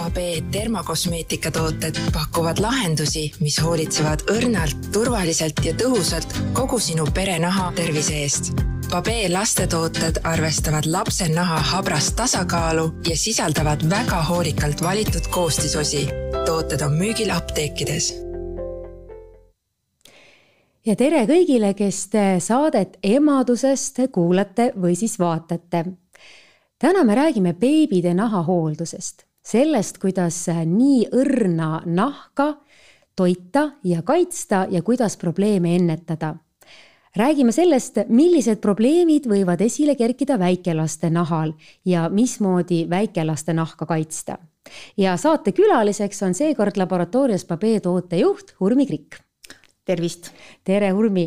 Pabe termokosmeetikatooted pakuvad lahendusi, mis hoolitsevad õrnalt, turvaliselt ja tõhusalt kogu sinu pere naha tervise eest. Pabe lastetooted arvestavad lapse naha habrast tasakaalu ja sisaldavad väga hoolikalt valitud koostisosi. tooted on müügil apteekides ja tere kõigile, kes te saadet emadusest kuulate või siis vaatate. täna me räägime beebide nahahooldusest sellest, kuidas nii õrna nahka toita ja kaitsta ja kuidas probleeme ennetada. räägime sellest, millised probleemid võivad esile kerkida väikelaste nahal ja mismoodi väikelaste nahka kaitsta. ja saatekülaliseks on seekord laboratoorias Babee tootejuht Urmi Krikk tervist. tere, Urmi.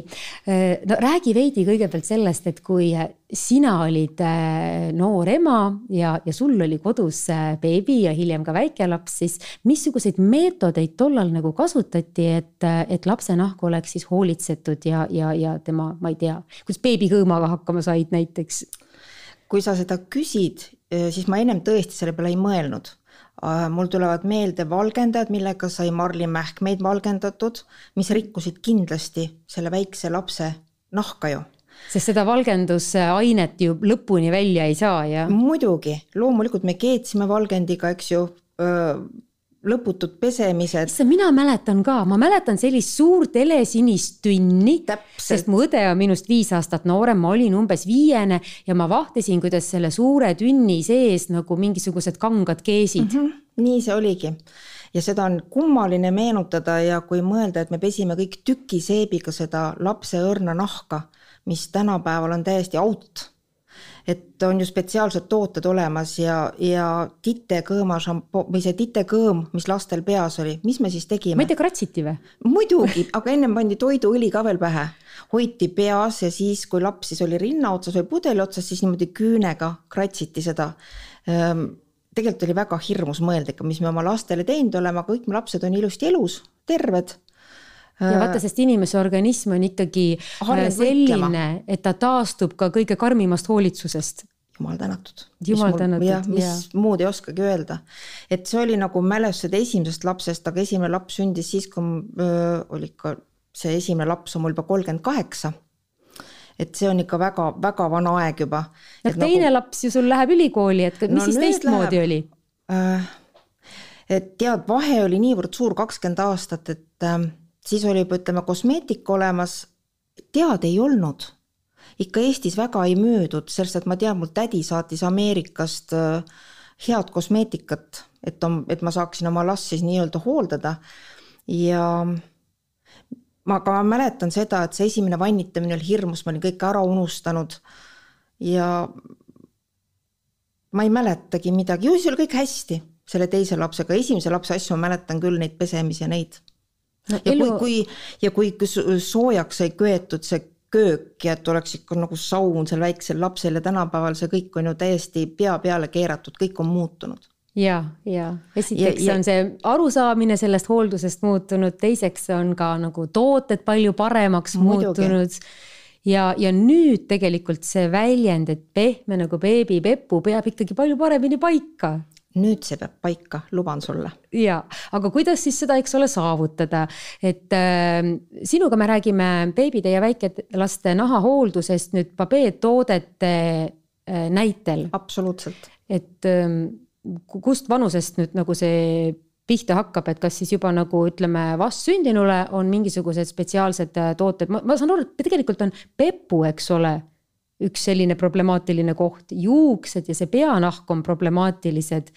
Äh, no räägi veidi kõigepealt sellest, et kui sina olid äh, noor ema ja, ja sul oli kodus äh, beebi ja hiljem ka väikelaps, siis missuguseid meetodeid tollal nagu kasutati, et, et lapse nahk oleks siis hoolitsetud ja, ja, ja tema, ma ei tea, kuidas beebikõõmaga hakkama said näiteks? kui sa seda küsid, siis ma ennem tõesti selle peale ei mõelnud Äh, mul tulevad meelde valgendajad, millega sai marlimähkmeid valgendatud, mis rikkusid kindlasti selle väikse lapse nahka ju sest seda valgendusainet ju lõpuni välja ei saa ja. muidugi, loomulikult me keetsime valgendiga, eks ju lõputud pesemised. issand, mina mäletan ka, ma mäletan sellist suurt helesinist tünni. sest mu õde on minust viis aastat noorem, ma olin umbes viiene ja ma vahtisin, kuidas selle suure tünni sees nagu mingisugused kangad keesid mm. -hmm. nii see oligi ja seda on kummaline meenutada ja kui mõelda, et me pesime kõik tükiseebiga seda lapse õrna nahka, mis tänapäeval on täiesti out et on ju spetsiaalsed tooted olemas ja, ja titekõõma šampo- või see titekõõm, mis lastel peas oli, mis me siis tegime? ma ei tea, kratsiti või? muidugi, aga ennem pandi toiduõli ka veel pähe, hoiti peas ja siis, kui laps siis oli rinna otsas või pudeli otsas, siis niimoodi küünega kratsiti seda ehm, tegelikult oli väga hirmus mõelda ikka, mis me oma lastele teinud oleme, aga kõik mu lapsed on ilusti elus, terved ja vaata, sest inimese organism on ikkagi äh, Harjad selline, et ta taastub ka kõige karmimast hoolitsusest jumal tänatud. jumal tänatud. jah, mis ja. muud ei oskagi öelda. et see oli nagu mälestused esimesest lapsest, aga esimene laps sündis siis, kui öö, oli ikka see esimene laps on mul juba kolmkümmend kaheksa. et see on ikka väga-väga vana aeg juba. no teine nagu... laps ju sul läheb ülikooli, et mis no, siis teistmoodi läheb... oli äh,? et tead, vahe oli niivõrd suur, kakskümmend aastat, et äh, siis oli juba ütleme kosmeetika olemas, tead ei olnud. ikka Eestis väga ei müüdud, sellest, et ma tean, mul tädi saatis Ameerikast äh, head kosmeetikat, et et ma saaksin oma last siis nii-öelda hooldada. Ja ma ka mäletan seda, et see esimene vannitamine oli hirmus, ma olin kõik ära unustanud. Ja ma ei mäletagi midagi, ju siis oli kõik hästi selle teise lapsega, esimese lapse asju ma mäletan küll, neid pesemisi ja neid no, ja elu... kui, kui ja kui soojaks sai köetud see köök ja et oleks ikka nagu saun seal väiksel lapsel ja tänapäeval see kõik on ju täiesti pea peale keeratud, kõik on muutunud ja, ja esiteks ja, ja, on see arusaamine sellest hooldusest muutunud, teiseks on ka nagu tooted palju paremaks muidugi. muutunud. ja, ja nüüd tegelikult see väljend, et pehme nagu beebipepu peab ikkagi palju paremini paika nüüd see peab paika, luban sulle. ja, aga kuidas siis seda, eks ole, saavutada, et äh, sinuga me räägime beebide ja väikelaste nahahooldusest nüüd Babee toodete äh, näitel. absoluutselt. et äh, kust vanusest nüüd nagu see pihta hakkab, et kas siis juba nagu ütleme, vastsündinule on mingisugused spetsiaalsed äh, tooted, ma saan aru, et tegelikult on Pepu, eks ole üks selline problemaatiline koht, juuksed ja see peanahk on problemaatilised.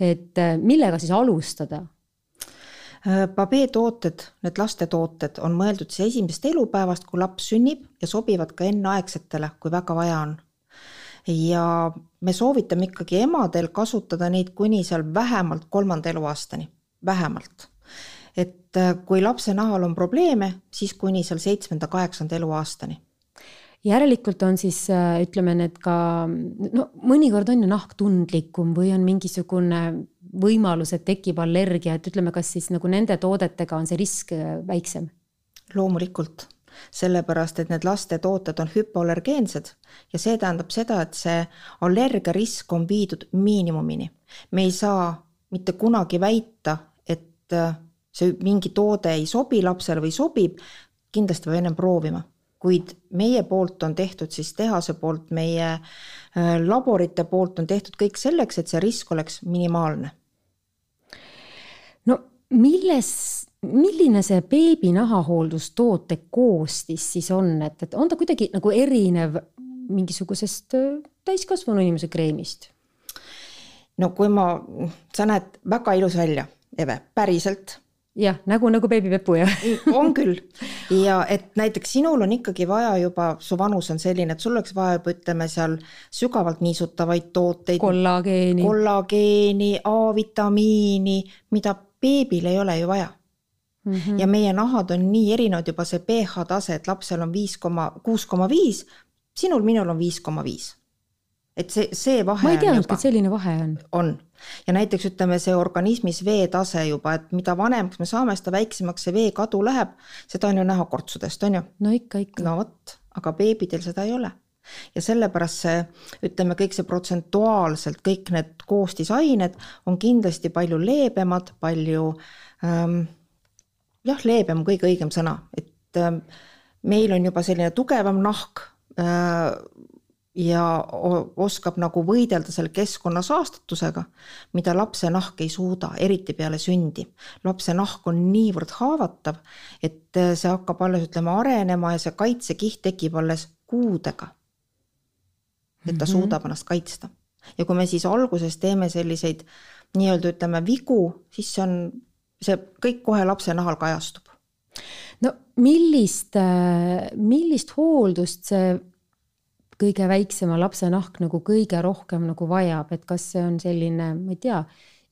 et äh, millega siis alustada? Babee äh, tooted, need lastetooted on mõeldud siis esimesest elupäevast, kui laps sünnib ja sobivad ka enneaegsetele, kui väga vaja on. ja me soovitame ikkagi emadel kasutada neid kuni seal vähemalt kolmanda eluaastani, vähemalt et äh, kui lapse nahal on probleeme, siis kuni seal seitsmenda-kaheksanda eluaastani järelikult on siis äh, ütleme need ka, no mõnikord on ju nahk tundlikum või on mingisugune võimalus, et tekib allergia, et ütleme, kas siis nagu nende toodetega on see risk äh, väiksem? loomulikult, sellepärast et need lastetooted on hüpoallergeensed ja see tähendab seda, et see allergia risk on viidud miinimumini. me ei saa mitte kunagi väita, et äh, see mingi toode ei sobi lapsele või sobib, kindlasti peab ennem proovima. Kuid meie poolt on tehtud siis tehase poolt, meie äh, laborite poolt on tehtud kõik selleks, et see risk oleks minimaalne. no milles, milline see beebi nahahooldustoote koostis siis on, et, et on ta kuidagi nagu erinev mingisugusest äh, täiskasvanu inimese kreemist? no kui ma, sa näed väga ilus välja, Eve, päriselt jah, nägu nagu beebipepu jah on küll ja et näiteks sinul on ikkagi vaja juba, su vanus on selline, et sul oleks vaja juba ütleme seal sügavalt niisutavaid tooteid. kollageeni. kollageeni, A-vitamiini, mida beebil ei ole ju vaja mm. -hmm. ja meie nahad on nii erinevad juba see pH tase, et lapsel on viis koma, kuus koma viis, sinul, minul on viis koma viis et see, see vahe. ma ei teadnudki, et selline vahe on. on ja näiteks ütleme, see organismis veetase juba, et mida vanemaks me saame, seda väiksemaks see vee kadu läheb, seda on ju näha kortsudest, on ju. no ikka, ikka. no vot, aga beebidel seda ei ole. ja sellepärast see, ütleme, kõik see protsentuaalselt, kõik need koostisained on kindlasti palju leebemad, palju ähm, jah, leebem on kõige õigem sõna, et ähm, meil on juba selline tugevam nahk äh, ja oskab nagu võidelda selle keskkonna saastatusega, mida lapse nahk ei suuda, eriti peale sündi. lapse nahk on niivõrd haavatav, et see hakkab alles, ütleme, arenema ja see kaitsekiht tekib alles kuudega. et ta mm -hmm. suudab ennast kaitsta. ja kui me siis alguses teeme selliseid nii-öelda ütleme vigu, siis see on, see kõik kohe lapse nahal kajastub. no millist, millist hooldust see kõige väiksema lapse nahk nagu kõige rohkem nagu vajab, et kas see on selline, ma ei tea,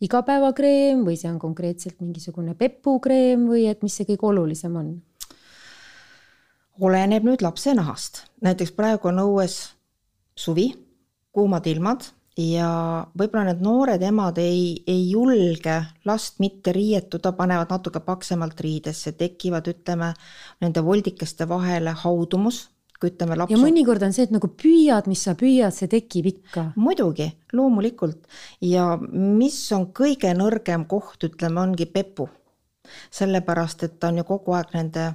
igapäevakreem või see on konkreetselt mingisugune pepukreem või et mis see kõige olulisem on? oleneb nüüd lapse nahast, näiteks praegu on õues suvi, kuumad ilmad ja võib-olla need noored emad ei, ei julge last mitte riietuda, panevad natuke paksemalt riidesse, tekivad, ütleme, nende voldikeste vahele haudumus kui ütleme laps. ja mõnikord on see, et nagu püüad, mis sa püüad, see tekib ikka. muidugi, loomulikult ja mis on kõige nõrgem koht, ütleme, ongi pepu. sellepärast, et ta on ju kogu aeg nende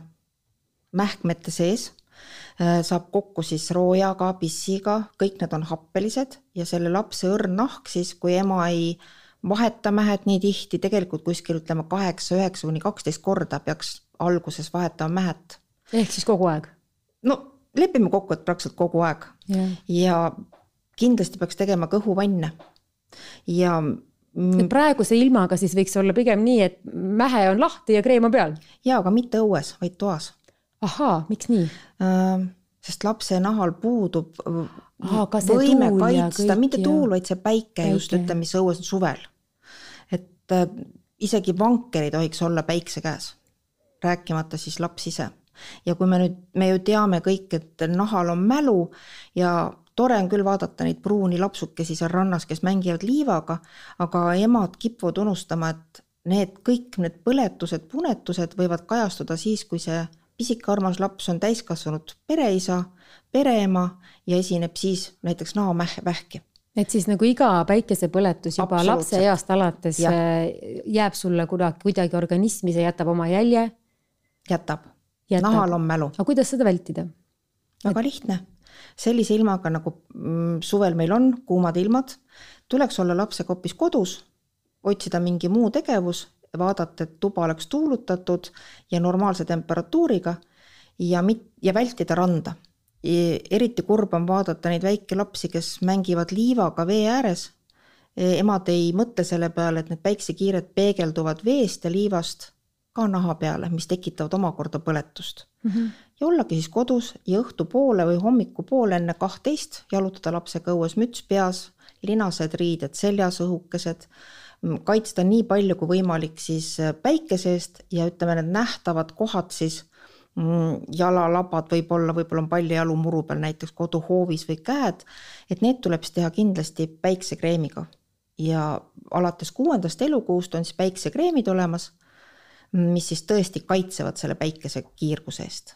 mähkmete sees äh, saab kokku siis roojaga, pissiga, kõik need on happelised ja selle lapse õrn nahk siis, kui ema ei vaheta mähed nii tihti, tegelikult kuskil ütleme kaheksa, üheksa kuni kaksteist korda peaks alguses vahetama mähet. ehk siis kogu aeg? no lepime kokku, et praktiliselt kogu aeg yeah. ja kindlasti peaks tegema kõhuvanne ja praeguse ilmaga siis võiks olla pigem nii, et mähe on lahti ja kreem on peal? jaa, aga mitte õues, vaid toas. ahaa, miks nii äh,? sest lapse nahal puudub Aha, võime kaitsta, mitte tuul, vaid see päike, päike. just, ütleme, mis õues on suvel. et äh, isegi vanker ei tohiks olla päikse käes, rääkimata siis laps ise ja kui me nüüd, me ju teame kõik, et nahal on mälu ja tore on küll vaadata neid pruuni lapsukesi seal rannas, kes mängivad liivaga, aga emad kipuvad unustama, et need kõik need põletused, punetused võivad kajastuda siis, kui see pisike armas laps on täiskasvanud pereisa, pereema ja esineb siis näiteks naovähki et siis nagu iga päikesepõletus juba lapseeast alates ja. Äh, jääb sulle kuidagi, kuidagi organismi, see jätab oma jälje? jätab jätab. nahal on mälu. aga kuidas seda vältida? väga lihtne, sellise ilmaga nagu mm, suvel meil on, kuumad ilmad, tuleks olla lapsega hoopis kodus, otsida mingi muu tegevus, vaadata, et tuba oleks tuulutatud ja normaalse temperatuuriga ja mit-, ja vältida randa. eriti kurb on vaadata neid väikelapsi, kes mängivad liivaga vee ääres. emad ei mõtle selle peale, et need päiksekiired peegelduvad veest ja liivast ka naha peale, mis tekitavad omakorda põletust mm. -hmm. ja ollagi siis kodus ja õhtupoole või hommikupoole enne kahtteist jalutada lapsega õues, müts peas, linased riided seljas, õhukesed, kaitsta nii palju kui võimalik siis päikese eest ja ütleme, need nähtavad kohad siis mm, jalalabad võib-olla, võib-olla on palju jalu muru peal, näiteks koduhoovis või käed, et need tuleb siis teha kindlasti päiksekreemiga. ja alates kuuendast elukuust on siis päiksekreemid olemas mis siis tõesti kaitsevad selle päikesekiirguse eest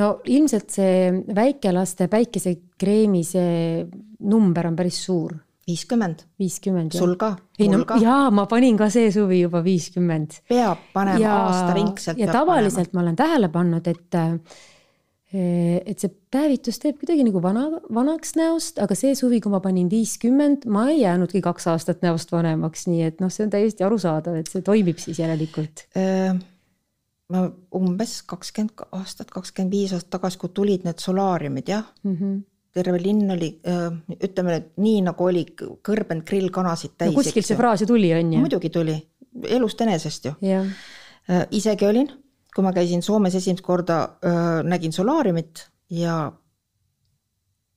no ilmselt see väikelaste päikesekreemi see number on päris suur. viiskümmend. viiskümmend, sul ka? ei no ka. jaa, ma panin ka see suvi juba viiskümmend. peab panema aastaringselt. ja tavaliselt panema. ma olen tähele pannud, et et see päevitus teeb kuidagi nagu vana, vanaks näost, aga see suvi, kui ma panin viiskümmend, ma ei jäänudki kaks aastat näost vanemaks, nii et noh, see on täiesti arusaadav, et see toimib siis järelikult ma umbes kakskümmend aastat, kakskümmend viis aastat tagasi, kui tulid need solaariumid jah mm, -hmm. terve linn oli, ütleme nüüd nii nagu oli kõrbenud grillkanasid täis no,. kuskilt see fraas ju tuli, on ju? muidugi tuli, elust enesest ju. isegi olin, kui ma käisin Soomes esimest korda, nägin solaariumit ja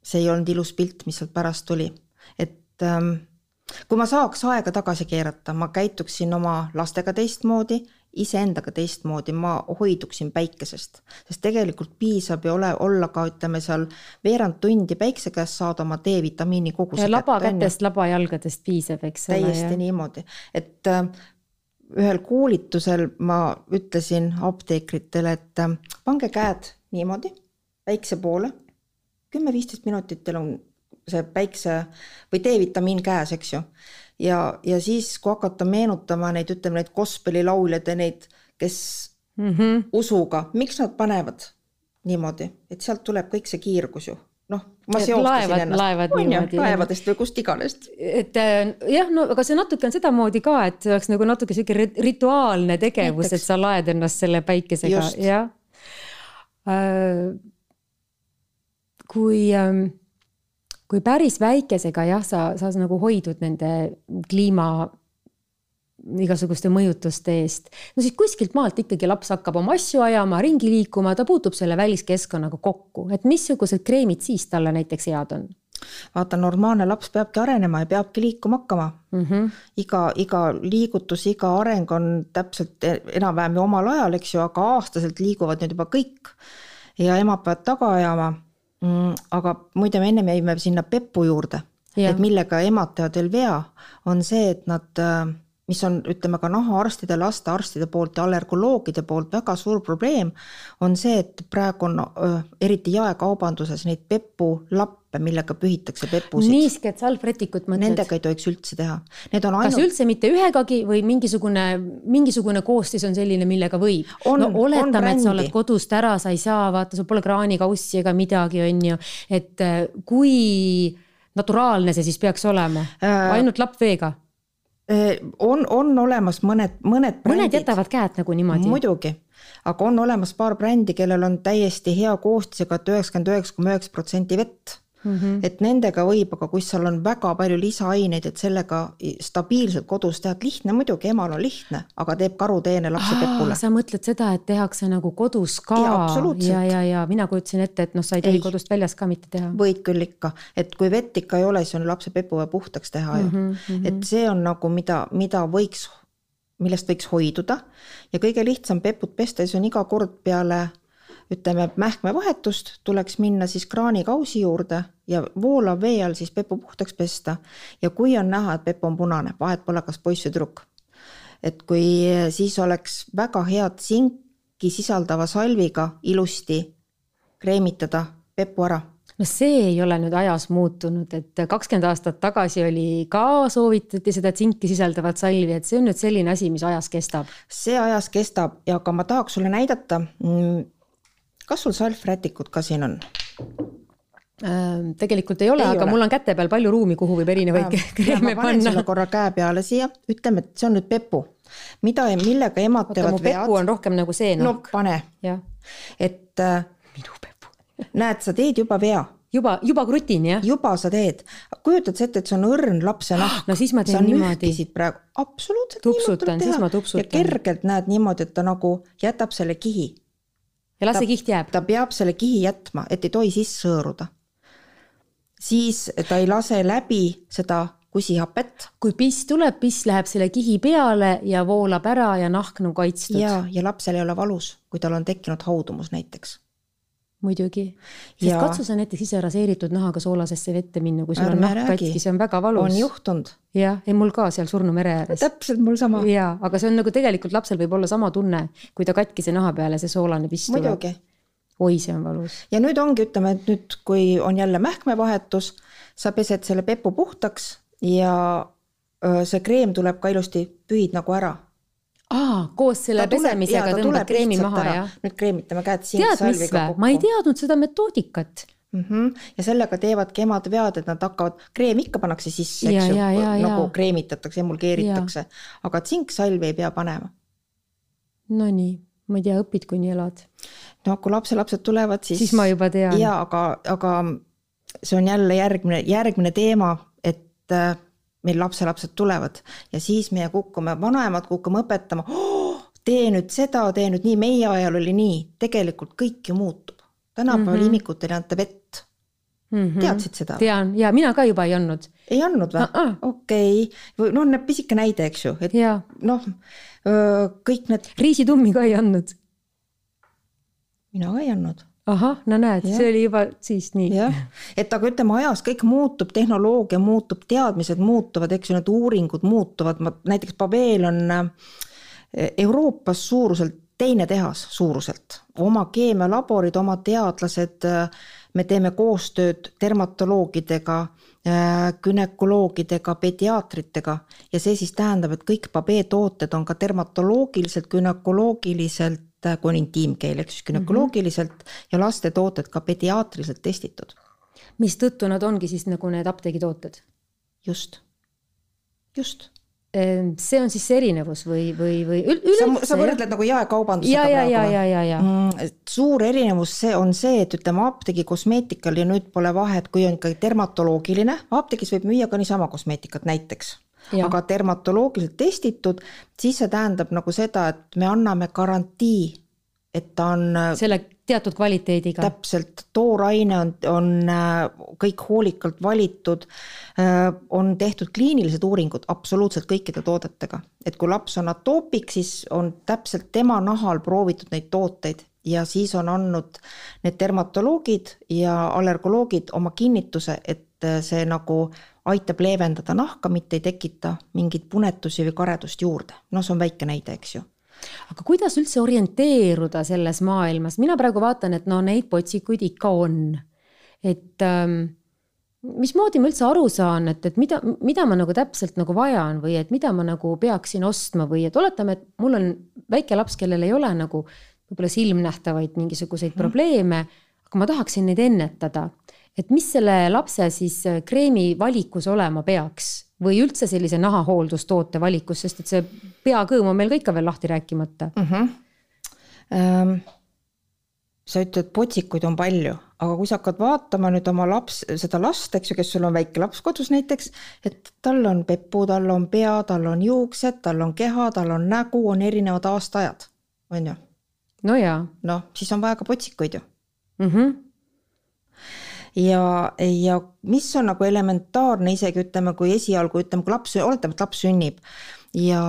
see ei olnud ilus pilt, mis sealt pärast tuli, et ähm, kui ma saaks aega tagasi keerata, ma käituksin oma lastega teistmoodi iseendaga teistmoodi, ma hoiduksin päikesest, sest tegelikult piisab ju ole, olla ka ütleme seal veerand tundi päikse käes, saada oma D-vitamiini koguse laba kätest, laba jalgadest piisab, eks ole. täiesti ja. niimoodi, et ühel koolitusel ma ütlesin apteekritele, et äh, pange käed niimoodi päikse poole, kümme-viisteist minutit teil on see päikse või D-vitamiin käes, eks ju. Ja, ja siis, kui hakata meenutama neid, ütleme neid gospelilauljaid ja neid, kes mm -hmm. usuga, miks nad panevad niimoodi, et sealt tuleb kõik see kiirgus ju noh, ma seostasin ennast, on ju, laevadest või kust iganes. et äh, jah, no aga see natuke on sedamoodi ka, et see oleks nagu natuke sihuke rituaalne tegevus, et sa laed ennast selle päikesega, jah. Äh, kui ähm, kui päris väikesega jah, sa, sa nagu hoidud nende kliima igasuguste mõjutuste eest. no siis kuskilt maalt ikkagi laps hakkab oma asju ajama, ringi liikuma, ta puutub selle väliskeskkonnaga kokku, et missugused kreemid siis talle näiteks head on? vaata, normaalne laps peabki arenema ja peabki liikuma hakkama mm. -hmm. iga, iga liigutus, iga areng on täpselt enam-vähem ju omal ajal, eks ju, aga aastaselt liiguvad nüüd juba kõik. ja emad peavad taga ajama Mm, aga muide, me ennem jäime sinna Peppu juurde, et millega emad teevad veel vea, on see, et nad, äh, mis on, ütleme ka nahaarstide, lastearstide poolt ja allergoloogide poolt väga suur probleem, on see, et praegu on eriti jaekaubanduses neid Peppu lappe, millega pühitakse pepusid. niisked salvrätikut mõtled? Nendega ei tohiks üldse teha. Need on ainult. kas üldse mitte ühegagi või mingisugune, mingisugune koostis on selline, millega võib? no oletame, et sa oled kodust ära, sa ei saa, vaata, sul pole kraanikaussi ega midagi, on ju, et äh, kui naturaalne see siis peaks olema äh,, ainult lappveega? Äh, on, on olemas mõned, mõned brändid. mõned jätavad käed nagu niimoodi. muidugi, aga on olemas paar brändi, kellel on täiesti hea koostisega, et üheksakümmend üheksa koma üheksa protsenti vett Mm -hmm. et nendega võib, aga kui seal on väga palju lisaaineid, et sellega stabiilselt kodus teha, et lihtne muidugi, emal on lihtne, aga teeb karuteene lapse pepule. sa mõtled seda, et tehakse nagu kodus ka? ja, ja, ja mina kujutasin ette, et noh, sa ei tohi kodust väljas ka mitte teha. võid küll ikka, et kui vett ikka ei ole, siis on lapse pepu vaja puhtaks teha ju mm. -hmm. et see on nagu, mida, mida võiks, millest võiks hoiduda ja kõige lihtsam peput pesta, siis on iga kord peale ütleme, mähkmevahetust tuleks minna siis kraanikausi juurde ja voolav vee all siis pepu puhtaks pesta. ja kui on näha, et pepu on punane, vahet pole, kas poiss või tüdruk. et kui siis oleks väga head tsinki sisaldava salviga ilusti kreemitada pepu ära no see ei ole nüüd ajas muutunud, et kakskümmend aastat tagasi oli ka soovitati seda tsinki sisaldavat salvi, et see on nüüd selline asi, mis ajas kestab. see ajas kestab ja ka ma tahaks sulle näidata, mm, kas sul salvrätikut ka siin on? Äh, tegelikult ei ole, aga ole. mul on käte peal palju ruumi, kuhu võib erinevaid kreeme panna. korra käe peale siia, ütleme, et see on nüüd pepu. mida millega emad Oota, teevad vead. pepu on rohkem nagu see nokk. no pane. et äh, minu pepu näed, sa teed juba vea juba, juba krutin, jah? juba sa teed. kujutad sa ette, et see on õrn lapse nahk? no siis ma teen niimoodi. praegu, absoluutselt. tupsutan, siis ma tupsutan. ja kergelt näed niimoodi, et ta nagu jätab selle kihi ja las see kiht jääb. ta peab selle kihi jätma, et ei tohi sisse hõõruda. siis ta ei lase läbi seda kusihapet. kui piss tuleb, piss läheb selle kihi peale ja voolab ära ja nahk on kaitstud. ja, ja lapsel ei ole valus, kui tal on tekkinud haudumus näiteks muidugi, sest ja... katsu sa näiteks ise raseeritud nahaga soolasesse vette minna, kui sul on nahk katki, see on väga valus. on juhtunud. jah, ei mul ka seal Surnu mere ääres. täpselt mul sama. jaa, aga see on nagu tegelikult lapsel võib olla sama tunne, kui ta katkise naha peale see soolane piss tuleb. muidugi. oi, see on valus. ja nüüd ongi, ütleme, et nüüd, kui on jälle mähkmevahetus, sa pesed selle pepu puhtaks ja see kreem tuleb ka ilusti, pühid nagu ära aa, koos selle Ta pesemisega tõmbad kreemi maha, jah? nüüd kreemitame käed tead, mis kokku ma ei teadnud seda metoodikat. mm. -hmm. ja sellega teevadki emad vead, et nad hakkavad, kreem ikka pannakse sisse, eks ju, nagu kreemitatakse, emulgeeritakse, aga tsinksalvi ei pea panema. Nonii, ma ei tea, õpid, kuni elad. no kui lapselapsed tulevad, siis. siis ma juba tean. jaa, aga, aga see on jälle järgmine, järgmine teema, et äh, meil lapselapsed tulevad ja siis meie kukume, vanaemad kukume õpetama oh,. tee nüüd seda, tee nüüd nii, meie ajal oli nii, tegelikult kõik ju muutub. tänapäeval mm. -hmm. imikutele ei anta vett, mm -hmm. teadsid seda? tean ja mina ka juba ei andnud. ei andnud või? Uh-uh. okei, noh, need pisike näide, eks ju, et noh, kõik need, riisitummi ka ei andnud. mina ka ei andnud ahah, no näed, see oli juba siis nii. et aga ütleme, ajas kõik muutub, tehnoloogia muutub, teadmised muutuvad, eks ju, need uuringud muutuvad, ma näiteks Babel on äh, Euroopas suuruselt teine tehas suuruselt, oma keemialaborid, oma teadlased, me teeme koostööd dermatoloogidega, gümnakoloogidega, pediaatritega. Ja see siis tähendab, et kõik Babel tooted on ka dermatoloogiliselt, gümnakoloogiliselt, kui on intiimkeel, ehk siis gümnakoloogiliselt mm -hmm. ja lastetooted ka pediaatriliselt testitud. mistõttu nad ongi siis nagu need apteegitooted? just, just. see on siis see erinevus või, või, või üleüldse? sa võrdled nagu jaekaubandusega ja, ja, praegu ja, või? ja, ja, ja. Mm, suur erinevus see on see, et ütleme apteegi kosmeetikal ja nüüd pole vahet, kui on ikkagi dermatoloogiline, apteegis võib müüa ka niisama kosmeetikat näiteks. Aga dermatoloogiliselt testitud, siis see tähendab nagu seda, et me anname garantii, et ta on selle teatud kvaliteediga. täpselt, tooraine on, on äh, kõik hoolikalt valitud, on tehtud kliinilised uuringud absoluutselt kõikide toodetega. et kui laps on atoopik, siis on täpselt tema nahal proovitud neid tooteid ja siis on andnud need dermatoloogid ja allergoloogid oma kinnituse, et äh, see nagu aitab leevendada nahka, mitte ei tekita mingeid punetusi või karedust juurde. noh, see on väike näide, eks ju aga kuidas üldse orienteeruda selles maailmas, mina praegu vaatan, et no neid potsikuid ikka on. et ähm, mismoodi ma üldse aru saan, et, et mida, mida ma nagu täpselt nagu vajan või et mida ma nagu peaksin ostma või et oletame, et mul on väike laps, kellel ei ole nagu võib-olla silmnähtavaid mingisuguseid mm. probleeme, aga ma tahaksin neid ennetada. Et mis selle lapse siis kreemi valikus olema peaks või üldse sellise nahahooldustoote valikus, sest et see peakõõm on meil ka ikka veel lahti rääkimata mm. -hmm. Ähm, sa ütled, potsikuid on palju, aga kui sa hakkad vaatama nüüd oma laps, seda last, eks ju, kes sul on väike laps kodus näiteks, et tal on pepu, tal on pea, tal on juuksed, tal on keha, tal on nägu, on erinevad aastaajad, on ju. no jaa. noh, siis on vaja ka potsikuid ju mm. -hmm ja, ja mis on nagu elementaarne isegi ütleme, kui esialgu ütleme, kui laps, oletame, et laps sünnib ja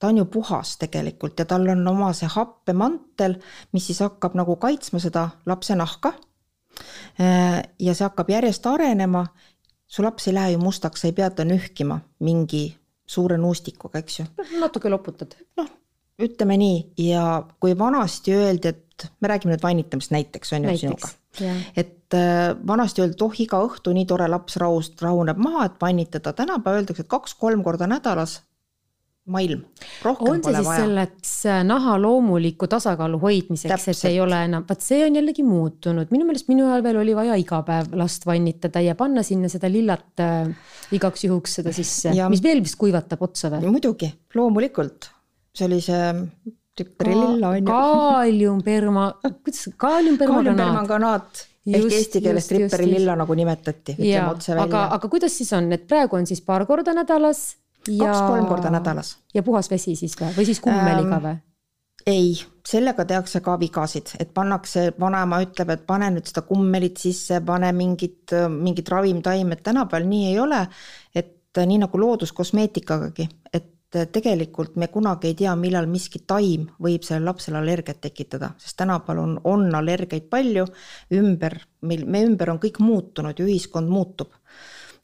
ta on ju puhas tegelikult ja tal on oma see happemantel, mis siis hakkab nagu kaitsma seda lapse nahka. ja see hakkab järjest arenema. su laps ei lähe ju mustaks, sa ei pea ta nühkima mingi suure nuustikuga, eks ju. natuke loputad. noh, ütleme nii ja kui vanasti öeldi, et me räägime nüüd vannitamist näiteks on ju sinuga. et äh, vanasti öeldi, et oh, iga õhtu nii tore laps rahust, rahuneb maha, et vannitada, tänapäeval öeldakse, et kaks-kolm korda nädalas maailm, on see siis vaja. selleks äh, naha loomuliku tasakaalu hoidmiseks, et ei ole enam, vot see on jällegi muutunud, minu meelest minu ajal veel oli vaja iga päev last vannitada ja panna sinna seda lillat äh, igaks juhuks seda sisse, mis veel vist kuivatab otsa või? muidugi, loomulikult, see oli see trippelilla on ju. kaaliumperma, kuidas kaaliumpermanganaat ehk eesti keeles tripperililla nagu nimetati, ütleme otse välja. aga, aga kuidas siis on, et praegu on siis paar korda nädalas ja kaks-kolm korda nädalas. ja puhas vesi siis või, või siis kummeliga või ähm,? ei, sellega tehakse ka vigasid, et pannakse, vanaema ütleb, et pane nüüd seda kummelit sisse, pane mingit, mingit ravimtaimet, tänapäeval nii ei ole. et nii nagu looduskosmeetikagagi, et tegelikult me kunagi ei tea, millal miski taim võib sellele lapsele allergiat tekitada, sest tänapäeval on, on allergiaid palju ümber, meil, me ümber on kõik muutunud ja ühiskond muutub.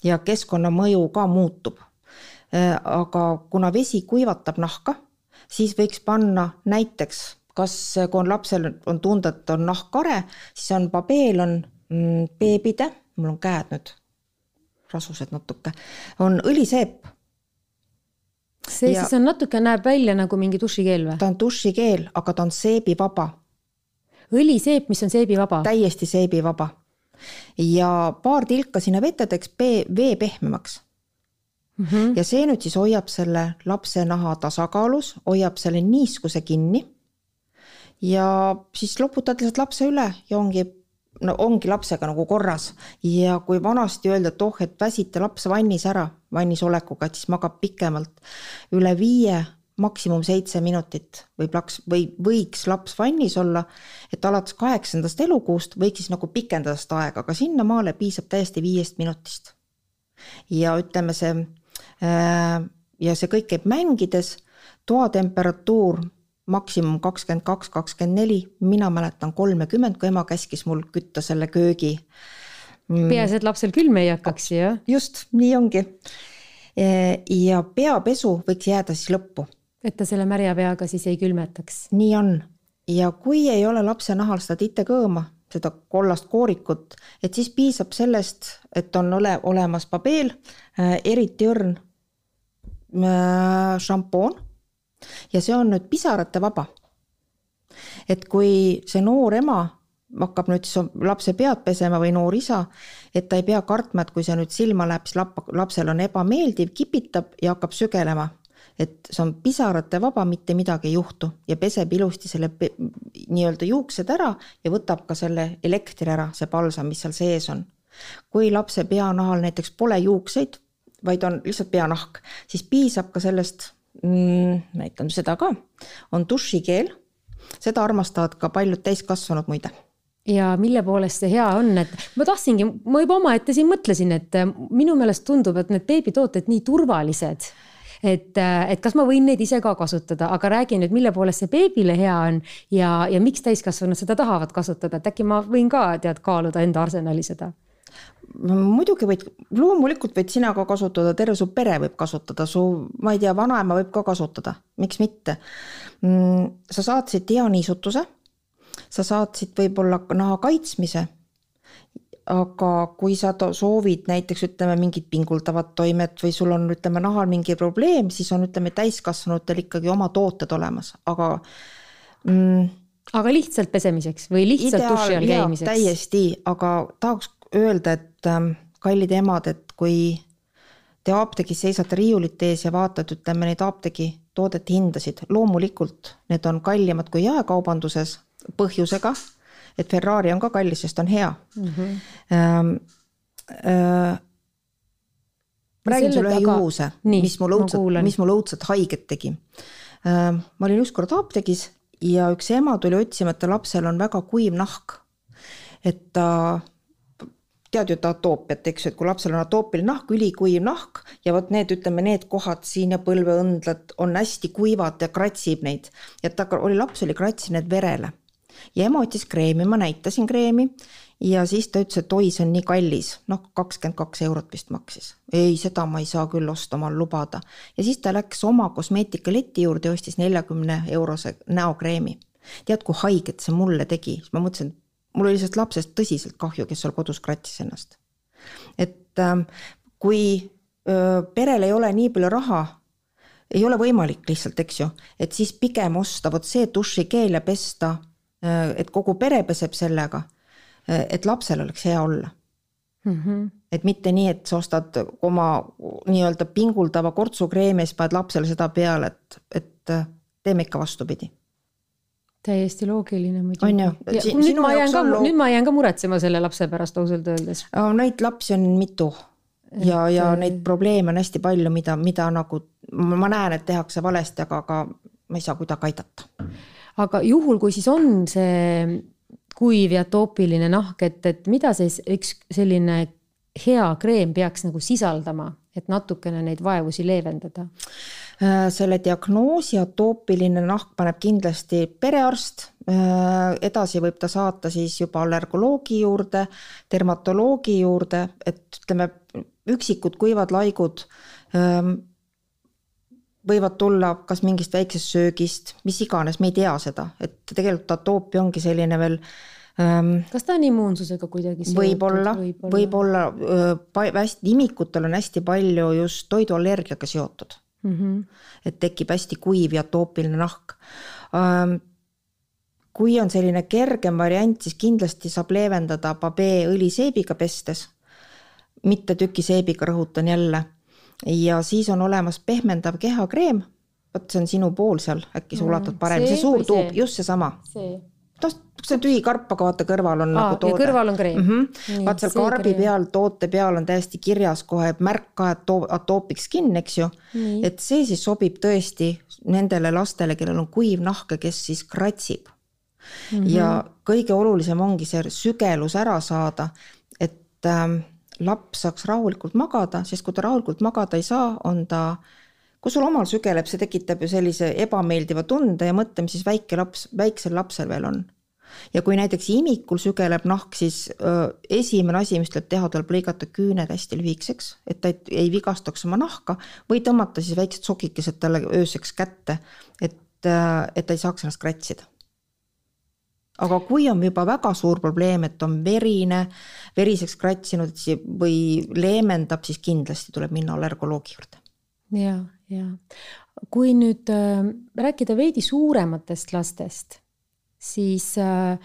ja keskkonnamõju ka muutub. aga kuna vesi kuivatab nahka, siis võiks panna näiteks, kas, kui on lapsel on tunda, et on nahk kare, siis on babeel on mm, beebide, mul on käed nüüd rasused natuke, on õliseep. See ja, siis on natuke, näeb välja nagu mingi dušikeel või? ta on dušikeel, aga ta on seebivaba. õliseep, mis on seebivaba? täiesti seebivaba. ja paar tilka sinna vette teeks vee pehmemaks mm. -hmm. ja see nüüd siis hoiab selle lapse naha tasakaalus, hoiab selle niiskuse kinni. ja siis loputad lihtsalt lapse üle ja ongi no ongi lapsega nagu korras ja kui vanasti öelda, et oh, et väsita laps vannis ära vannis olekuga, et siis magab pikemalt, üle viie, maksimum seitse minutit võib laks või võiks laps vannis olla, et alates kaheksandast elukuust võiks siis nagu pikendada seda aega, aga sinnamaale piisab täiesti viiest minutist. ja ütleme see äh, ja see kõik käib mängides, toatemperatuur maksimum kakskümmend kaks, kakskümmend neli, mina mäletan kolmekümmend, kui ema käskis mul kütta selle köögi. Mm. peaasi, et lapsel külm ei hakkaks, jah? just, nii ongi. E, ja peapesu võiks jääda siis lõppu. et ta selle märja peaga siis ei külmetaks? nii on ja kui ei ole lapse nahal seda titekõõma, seda kollast koorikut, et siis piisab sellest, et on ole, olemas pabeel, äh, eriti õrn äh, šampoon ja see on nüüd pisarate vaba. et kui see noor ema hakkab nüüd siis lapse pead pesema või noor isa, et ta ei pea kartma, et kui see nüüd silma läheb, siis lap-, lapsel on ebameeldiv, kipitab ja hakkab sügelema. et see on pisarate vaba, mitte midagi ei juhtu ja peseb ilusti selle nii-öelda juuksed ära ja võtab ka selle elektri ära, see palsam, mis seal sees on. kui lapse peanahal näiteks pole juukseid, vaid on lihtsalt peanahk, siis piisab ka sellest näitan seda ka, on dušikeel, seda armastavad ka paljud täiskasvanud muide. Ja mille poolest see hea on, et ma tahtsingi, ma juba omaette siin mõtlesin, et äh, minu meelest tundub, et need beebitooted nii turvalised et, äh, et kas ma võin neid ise ka kasutada, aga räägi nüüd, mille poolest see beebile hea on ja, ja miks täiskasvanud seda tahavad kasutada, et äkki ma võin ka tead kaaluda enda arsenali seda muidugi võid, loomulikult võid sina ka kasutada, terve su pere võib kasutada, su, ma ei tea, vanaema võib ka kasutada, miks mitte. Mm, sa saatsid dianiisutuse, sa saatsid võib-olla naha kaitsmise. aga kui sa soovid näiteks ütleme mingit pinguldavat toimet või sul on, ütleme, nahal mingi probleem, siis on, ütleme, täiskasvanutel ikkagi oma tooted olemas, aga mm, aga lihtsalt pesemiseks või lihtsalt duši all käimiseks? täiesti, aga tahaks öelda, et ähm, kallid emad, et kui te apteegis seisate riiulite ees ja vaatate, ütleme neid apteegi toodete hindasid, loomulikult need on kallimad kui jaekaubanduses põhjusega, et Ferrari on ka kallis, sest on hea mm. -hmm. Ähm, äh, räägin sulle ühe juhuse, mis mul õudselt, mis mul õudselt haiget tegi äh,. ma olin ükskord apteegis ja üks ema tuli otsima, et ta lapsel on väga kuiv nahk. et ta äh, tead ju atoopiat, eks ju, et kui lapsel on atoopiline nahk, ülikuiv nahk ja vot need, ütleme, need kohad siin ja põlveõndlad on hästi kuivad ja kratsib neid. ja ta oli, laps oli kratsinud verele ja ema otsis kreemi, ma näitasin kreemi ja siis ta ütles, et oi, see on nii kallis, noh, kakskümmend kaks eurot vist maksis. ei, seda ma ei saa küll osta, omal lubada. ja siis ta läks oma kosmeetikaleti juurde ja ostis neljakümne eurose näokreemi. tead, kui haiget see mulle tegi, siis ma mõtlesin, et mul oli sellest lapsest tõsiselt kahju, kes seal kodus kratsis ennast. et äh, kui perel ei ole nii palju raha, ei ole võimalik lihtsalt, eks ju, et siis pigem osta vot see dušikeel ja pesta et kogu pere peseb sellega et lapsel oleks hea olla mm. -hmm. et mitte nii, et sa ostad oma nii-öelda pinguldava kortsukreemi ja siis paned lapsele seda peale, et, et teeme ikka vastupidi täiesti loogiline muidugi. on ju? nüüd ma jään ka nüüd ma jään ka muretsema selle lapse pärast ausalt öeldes. Neid lapsi on mitu ja, ja et... neid probleeme on hästi palju, mida, mida nagu ma näen, et tehakse valesti, aga, aga ma ei saa kuidagi aidata. aga juhul, kui siis on see kuiv ja atoopiline nahk, et, et mida siis üks selline hea kreem peaks nagu sisaldama, et natukene neid vaevusi leevendada? Äh, selle diagnoosi atoopiline nahk paneb kindlasti perearst, äh, edasi võib ta saata siis juba allergoloogi juurde, dermatoloogi juurde, et ütleme, üksikud kuivad laigud ähm, võivad tulla kas mingist väiksest söögist, mis iganes, me ei tea seda, et tegelikult atoopia ongi selline veel ähm,. kas ta on immuunsusega kuidagi seotud? võib-olla, võib-olla võib hästi, imikutel on hästi palju just toiduallergiaga seotud mm. -hmm. et tekib hästi kuiv ja atoopiline nahk ähm, kui on selline kergem variant, siis kindlasti saab leevendada babee õliseebiga pestes, mitte tükiseebiga, rõhutan jälle. ja siis on olemas pehmendav kehakreem, vot see on sinu pool seal, äkki sa mm, ulatad paremini, see suur tuub, just seesama. Noh, see tühi karp, aga vaata kõrval on Aa, nagu toode. kõrval on kreem mm. -hmm. vaat seal karbi kreem. peal, toote peal on täiesti kirjas kohe märk ka, et atoopic skin, eks ju. et see siis sobib tõesti nendele lastele, kellel on kuiv nahk ja kes siis kratsib mm. -hmm. ja kõige olulisem ongi see sügelus ära saada, et äh, laps saaks rahulikult magada, sest kui ta rahulikult magada ei saa, on ta kui sul omal sügeleb, see tekitab ju sellise ebameeldiva tunde ja mõtle, mis siis väike laps, väiksel lapsel veel on. ja kui näiteks imikul sügeleb nahk, siis öö, esimene asi, mis tuleb teha, tuleb lõigata küüned hästi lühikeseks, et ta ei, ei vigastaks oma nahka või tõmmata siis väiksed sokikesed talle ööseks kätte, et, et ta ei saaks ennast kratsida aga kui on juba väga suur probleem, et on verine, veriseks kratsinud või leemendab, siis kindlasti tuleb minna allergoloogi juurde. ja, ja kui nüüd äh, rääkida veidi suurematest lastest, siis äh,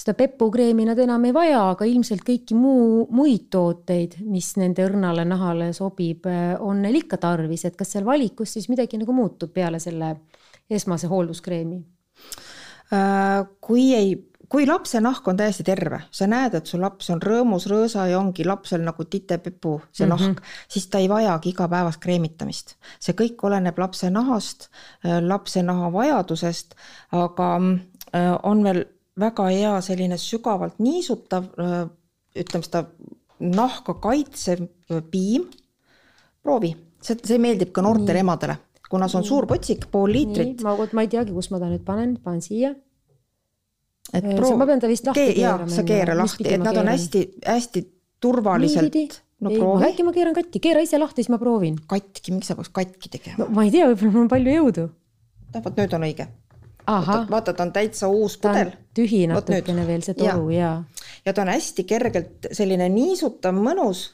seda pepukreemi nad enam ei vaja, aga ilmselt kõiki muu, muid tooteid, mis nende õrnale nahale sobib, äh, on neil ikka tarvis, et kas seal valikus siis midagi nagu muutub peale selle esmase hoolduskreemi? Äh, kui ei, kui lapse nahk on täiesti terve, sa näed, et su laps on rõõmus, rõõsa ja ongi lapsel nagu titepepu, see mm -hmm. nahk, siis ta ei vajagi igapäevast kreemitamist. see kõik oleneb lapse nahast, äh, lapse naha vajadusest, aga äh, on veel väga hea selline sügavalt niisutav, ütleme seda nahka kaitsev piim. proovi, see, see meeldib ka noortele emadele kuna see on suur potsik, pool liitrit. ma, ma ei teagi, kus ma ta nüüd panen, panen siia. Et proo-. ma pean ta vist lahti keerama. jaa, sa keera lahti, et nad on hästi-hästi turvaliselt. no ei, proovi. äkki ma keeran katki, keera ise lahti, siis ma proovin. katki, miks sa peaks katki tegema no,? ma ei tea, võib-olla mul on palju jõudu. noh, vot nüüd on õige. vaata, ta on täitsa uus pudel. tühi natukene veel see toru ja, ja.. ja ta on hästi kergelt selline niisutav, mõnus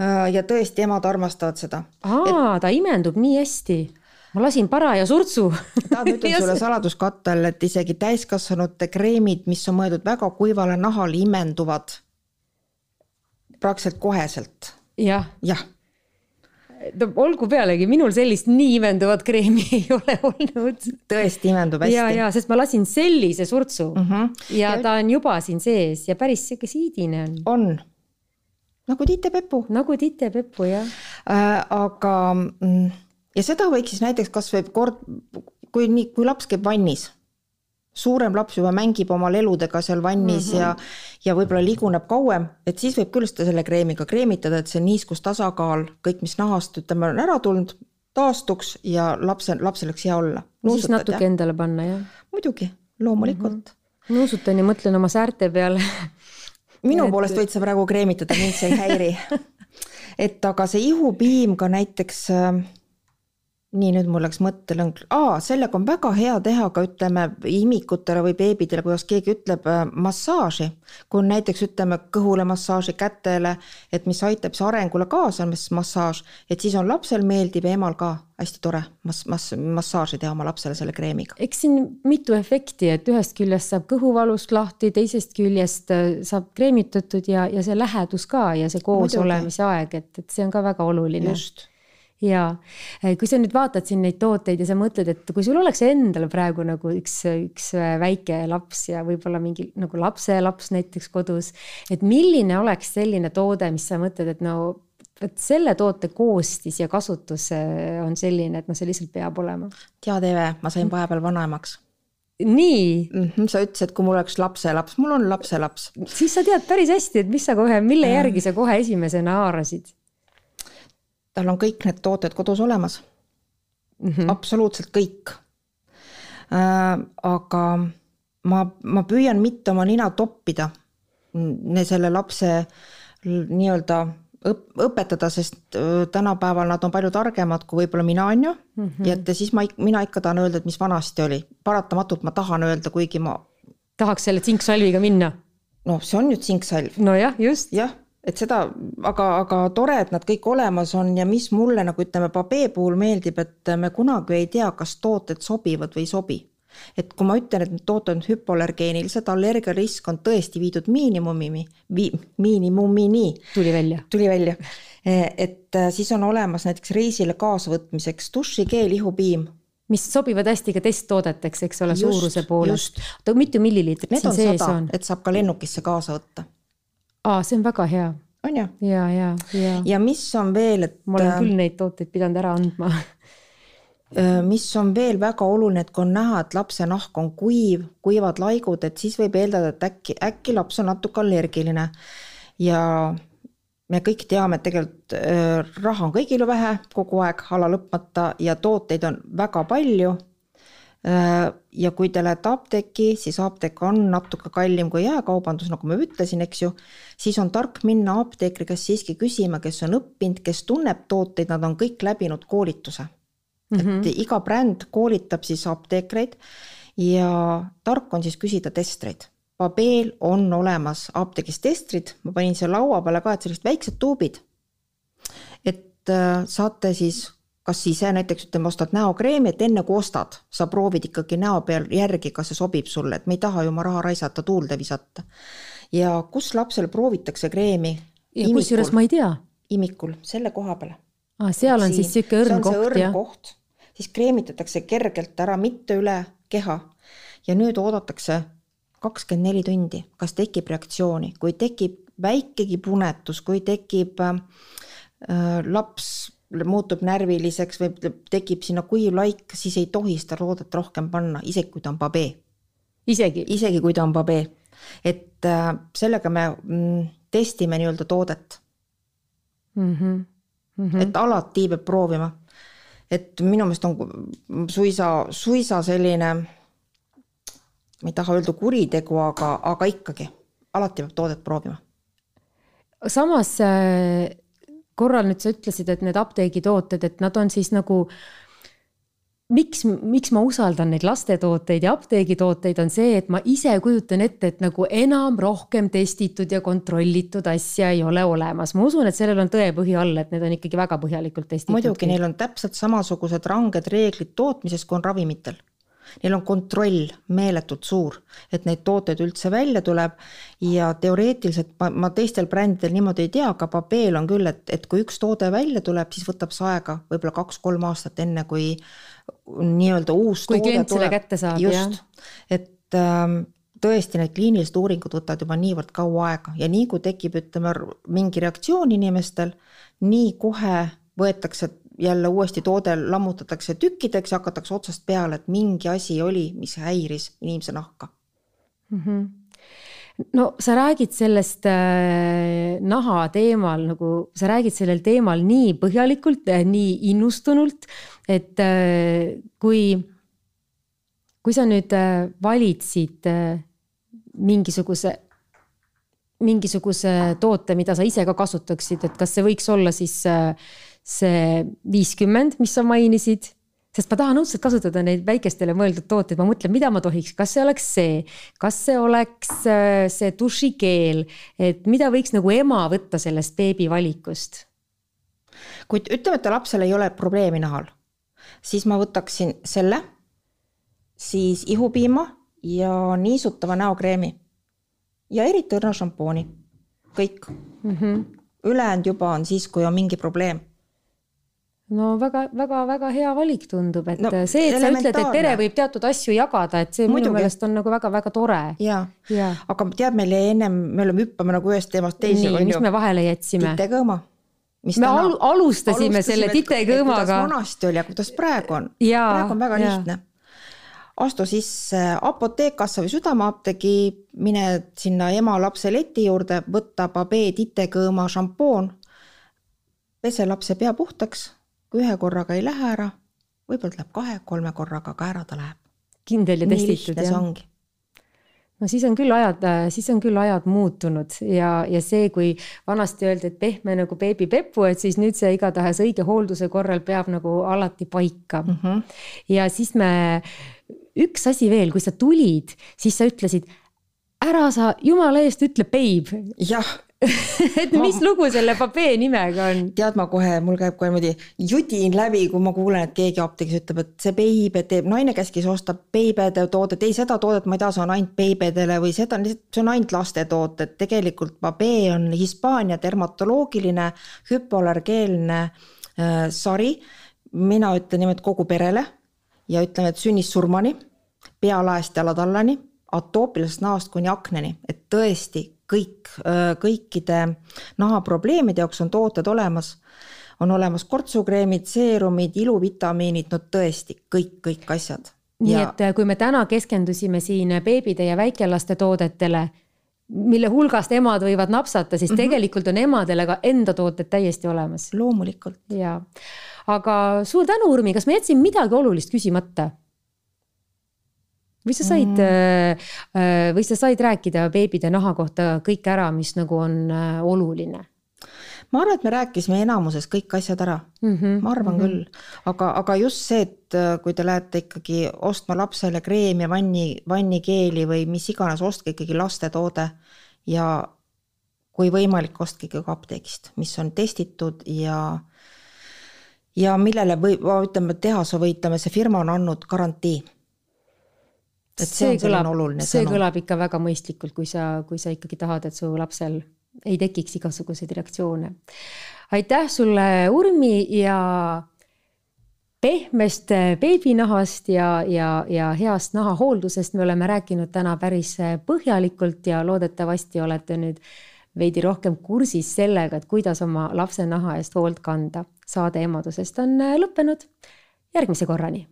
Äh, ja tõesti, emad armastavad seda. aa et..., ta imendub nii hästi ma lasin paraja surtsu tahad, ma ütlen sulle saladuskattel, et isegi täiskasvanute kreemid, mis on mõeldud väga kuivale nahale, imenduvad praktiliselt koheselt ja.. jah. no olgu pealegi, minul sellist nii imenduvat kreemi ei ole olnud. tõesti imendub hästi. ja, ja sest ma lasin sellise surtsu mm -hmm. ja, ja ta on juba siin sees ja päris sihuke siidine on. on nagu titepepu. nagu titepepu, jah äh,. aga mm, ja seda võiks siis näiteks kasvõi kord, kui nii, kui laps käib vannis, suurem laps juba mängib oma leludega seal vannis mm -hmm. ja, ja võib-olla liguneb kauem, et siis võib küll seda selle kreemiga kreemitada, et see niiskustasakaal, kõik, mis nahast, ütleme, on ära tulnud, taastuks ja lapsel, lapsel oleks hea olla. siis natuke ja? endale panna, jah? muidugi, loomulikult mm. -hmm. nuusutan ja mõtlen oma säärte peale minu et... poolest võid sa praegu kreemitada, mind see ei häiri et aga see ihupiim ka näiteks äh, nii, nüüd mul läks mõttelõng, aa, sellega on väga hea teha ka ütleme imikutele või beebidele, kuidas keegi ütleb, äh, massaaži. kui on näiteks ütleme kõhule massaaži, kätele, et mis aitab siis arengule kaasa, massaaž, et siis on lapsel meeldib ja emal ka hästi tore mass-, mass-, massaaži teha oma lapsele selle kreemiga. eks siin mitu efekti, et ühest küljest saab kõhuvalust lahti, teisest küljest äh, saab kreemitatud ja, ja see lähedus ka ja see koosolemise aeg, et, et see on ka väga oluline. just ja äh, kui sa nüüd vaatad siin neid tooteid ja sa mõtled, et kui sul oleks endal praegu nagu üks, üks äh, väike laps ja võib-olla mingi nagu lapselaps näiteks kodus, et milline oleks selline toode, mis sa mõtled, et no vot selle toote koostis ja kasutus äh, on selline, et noh, see lihtsalt peab olema. tead, Eve, ma sain vahepeal vanaemaks nii mm. -hmm, sa ütlesid, et kui mul oleks lapselaps, mul on lapselaps. siis sa tead päris hästi, et mis sa kohe, mille järgi sa kohe esimesena haarasid tal on kõik need tooted kodus olemas mm. -hmm. absoluutselt kõik äh,. aga ma, ma püüan mitte oma nina toppida selle lapse nii-öelda õp-, õpetada, sest äh, tänapäeval nad on palju targemad kui võib-olla mina, on ju mm. -hmm. ja et siis ma, mina ikka tahan öelda, et mis vanasti oli. paratamatult ma tahan öelda, kuigi ma tahaks selle tsinksalviga minna. noh, see on ju tsinksalv. nojah, just. jah, et seda, aga, aga tore, et nad kõik olemas on ja mis mulle nagu ütleme, Babee puhul meeldib, et me kunagi ei tea, kas tooted sobivad või ei sobi et kui ma ütlen, et need tooted on hüpoallergeenilised, allergiarisk on tõesti viidud miinimumini, vi-, miinimumini. tuli välja. tuli välja. et äh, siis on olemas näiteks reisile kaasavõtmiseks dušikeel, ihupiim. mis sobivad hästi ka testtoodeteks, eks ole, suuruse poolest. oota, mitu milliliitrit siin sees on? et saab ka lennukisse kaasa võtta. Aa, see on väga hea. on ju? ja, ja, ja. ja mis on veel, et. ma olen äh, küll neid tooteid pidanud ära andma mis on veel väga oluline, et kui on näha, et lapse nahk on kuiv, kuivad laigud, et siis võib eeldada, et äkki, äkki laps on natuke allergiline. ja me kõik teame, et tegelikult äh, raha on kõigil vähe kogu aeg ala lõpmata ja tooteid on väga palju äh,. Ja kui te lähete apteeki, siis apteek on natuke kallim kui jaekaubandus, nagu ma ütlesin, eks ju, siis on tark minna apteekri käest siiski küsima, kes on õppinud, kes tunneb tooteid, nad on kõik läbinud koolituse mm. -hmm. et iga bränd koolitab siis apteekreid ja tark on siis küsida testreid. Babel on olemas apteegis testrid, ma panin siia laua peale ka, et sellised väiksed tuubid. et äh, saate siis kas ise näiteks ütleme, ostad näokreemi, et enne kui ostad, sa proovid ikkagi näo peal järgi, kas see sobib sulle, et me ei taha ju oma raha raisata, tuulde visata. ja kus lapsele proovitakse kreemi? ja kusjuures ma ei tea. imikul, selle koha peale. aa, seal on Siin. siis sihuke õrn koht, jah? siis kreemitatakse kergelt ära, mitte üle keha. ja nüüd oodatakse kakskümmend neli tundi, kas tekib reaktsiooni, kui tekib väikegi punetus, kui tekib äh, laps muutub närviliseks või tekib sinna kuiv laik, siis ei tohi seda roodet rohkem panna, isegi kui ta on babee. isegi? isegi kui ta on babee. et äh, sellega me mm, testime nii-öelda toodet mm. -hmm. Mm -hmm. et alati peab proovima et minu meelest on suisa, suisa selline, ma ei taha öelda kuritegu, aga, aga ikkagi alati peab toodet proovima. samas äh, korral nüüd sa ütlesid, et need apteegitooted, et nad on siis nagu miks, miks ma usaldan neid lastetooteid ja apteegitooteid, on see, et ma ise kujutan ette, et nagu enam rohkem testitud ja kontrollitud asja ei ole olemas. ma usun, et sellel on tõepõhi all, et need on ikkagi väga põhjalikult testitud. muidugi, neil on täpselt samasugused ranged reeglid tootmises, kui on ravimitel Neil on kontroll meeletult suur, et neid tooteid üldse välja tuleb. Ja teoreetiliselt ma, ma teistel brändidel niimoodi ei tea, aga Babel on küll, et, et kui üks toode välja tuleb, siis võtab see aega võib-olla kaks-kolm aastat, enne kui nii-öelda uus kui klient selle kätte saab, jah. et ähm, tõesti, need kliinilised uuringud võtavad juba niivõrd kaua aega. Ja nii kui tekib, ütleme, mingi reaktsioon inimestel, nii kohe võetakse jälle uuesti toode lammutatakse tükkideks ja hakatakse otsast peale, et mingi asi oli, mis häiris inimese nahka mm. -hmm no sa räägid sellest äh, naha teemal nagu, sa räägid sellel teemal nii põhjalikult äh,, nii innustunult, et äh, kui, kui sa nüüd äh, valid siit äh, mingisuguse, mingisuguse toote, mida sa ise ka kasutaksid, et kas see võiks olla siis äh, see viiskümmend, mis sa mainisid. Sest ma tahan õudselt kasutada neid väikestele mõeldud tooteid, ma mõtlen, mida ma tohiks, kas see oleks see, kas see oleks äh, see dušikeel, et mida võiks nagu ema võtta sellest beebi valikust? kuid ütleme, et lapsel ei ole probleemi nahal, siis ma võtaksin selle, siis ihupiima ja niisutava näokreemi ja eriti õrna šampooni, kõik. Mm. -hmm. ülejäänud juba on siis, kui on mingi probleem no väga-väga-väga hea valik tundub, et no, see, et sa ütled, et pere võib teatud asju jagada, et see Muidugi. minu meelest on nagu väga-väga tore. ja, ja., aga tead, meil jäi ennem, me oleme hüppame nagu ühest teemast teise. nii, mis me vahele jätsime? titekõõma. me täna, al alustasime, alustasime selle titekõõmaga. kuidas vanasti oli ja kuidas praegu on. praegu on väga ja. lihtne astu sisse apoteekasse või Südameapteegi, mine sinna ema-lapse leti juurde, võta Babee titekõõma šampoon, pese lapse pea puhtaks kui ühe korraga ei lähe ära, võib-olla läheb kahe-kolme korraga, aga ära ta läheb. kindel ja testitud, jah? ongi no siis on küll ajad, siis on küll ajad muutunud ja, ja see, kui vanasti öeldi, et pehme nagu beebipepu, et siis nüüd see igatahes õige hoolduse korral peab nagu alati paika mm. -hmm. ja siis me, üks asi veel, kui sa tulid, siis sa ütlesid, ära sa jumala eest ütle babe. jah et mis ma... lugu selle Babee nimega on? tead, ma kohe, mul käib kohe niimoodi judin läbi, kui ma kuulen, et keegi apteegis ütleb, et see Beibe teeb, naine käskis osta Beibede toodet, ei seda toodet ma ei taha, see on ainult Beibedele või seda, see on ainult lastetooted, tegelikult Babee on Hispaania dermatoloogiline hüpoallergeelne äh, sari. mina ütlen niimoodi kogu perele ja ütleme, et sünnist surmani, pealaest jalatallani atoopilisest näost kuni akneni, et tõesti kõik, kõikide nahaprobleemide jaoks on tooted olemas. on olemas kortsukreemid, seerumid, iluvitamiinid, no tõesti kõik, kõik asjad. nii ja... et äh, kui me täna keskendusime siin beebide ja väikelaste toodetele, mille hulgast emad võivad napsata, siis mm -hmm. tegelikult on emadele ka enda tooted täiesti olemas. loomulikult. ja, aga suur tänu, Urmi, kas ma jätsin midagi olulist küsimata? Või sa said mm., või sa said rääkida beebide naha kohta kõik ära, mis nagu on äh, oluline? ma arvan, et me rääkisime enamuses kõik asjad ära mm. -hmm, ma arvan mm -hmm. küll, aga, aga just see, et kui te lähete ikkagi ostma lapsele kreemi, vanni, vannikeeli või mis iganes, ostke ikkagi lastetoode ja kui võimalik, ostke ikkagi apteegist, mis on testitud ja ja millele või ütleme, tehase või ütleme, see firma on andnud garantii et see, see on kõlab, see sõnum. kõlab ikka väga mõistlikult, kui sa, kui sa ikkagi tahad, et su lapsel ei tekiks igasuguseid reaktsioone. aitäh sulle, Urmi ja pehmest beebinahast ja, ja, ja heast nahahooldusest me oleme rääkinud täna päris põhjalikult ja loodetavasti olete nüüd veidi rohkem kursis sellega, et kuidas oma lapse naha eest hoolt kanda. saade emadusest on lõppenud. järgmise korrani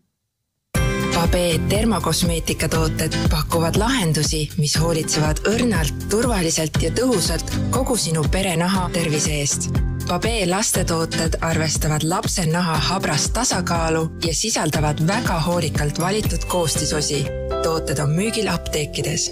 Babee termokosmeetikatooted pakuvad lahendusi, mis hoolitsevad õrnalt, turvaliselt ja tõhusalt kogu sinu pere naha tervise eest. Babee lastetooted arvestavad lapse naha habrast tasakaalu ja sisaldavad väga hoolikalt valitud koostisosi. tooted on müügil apteekides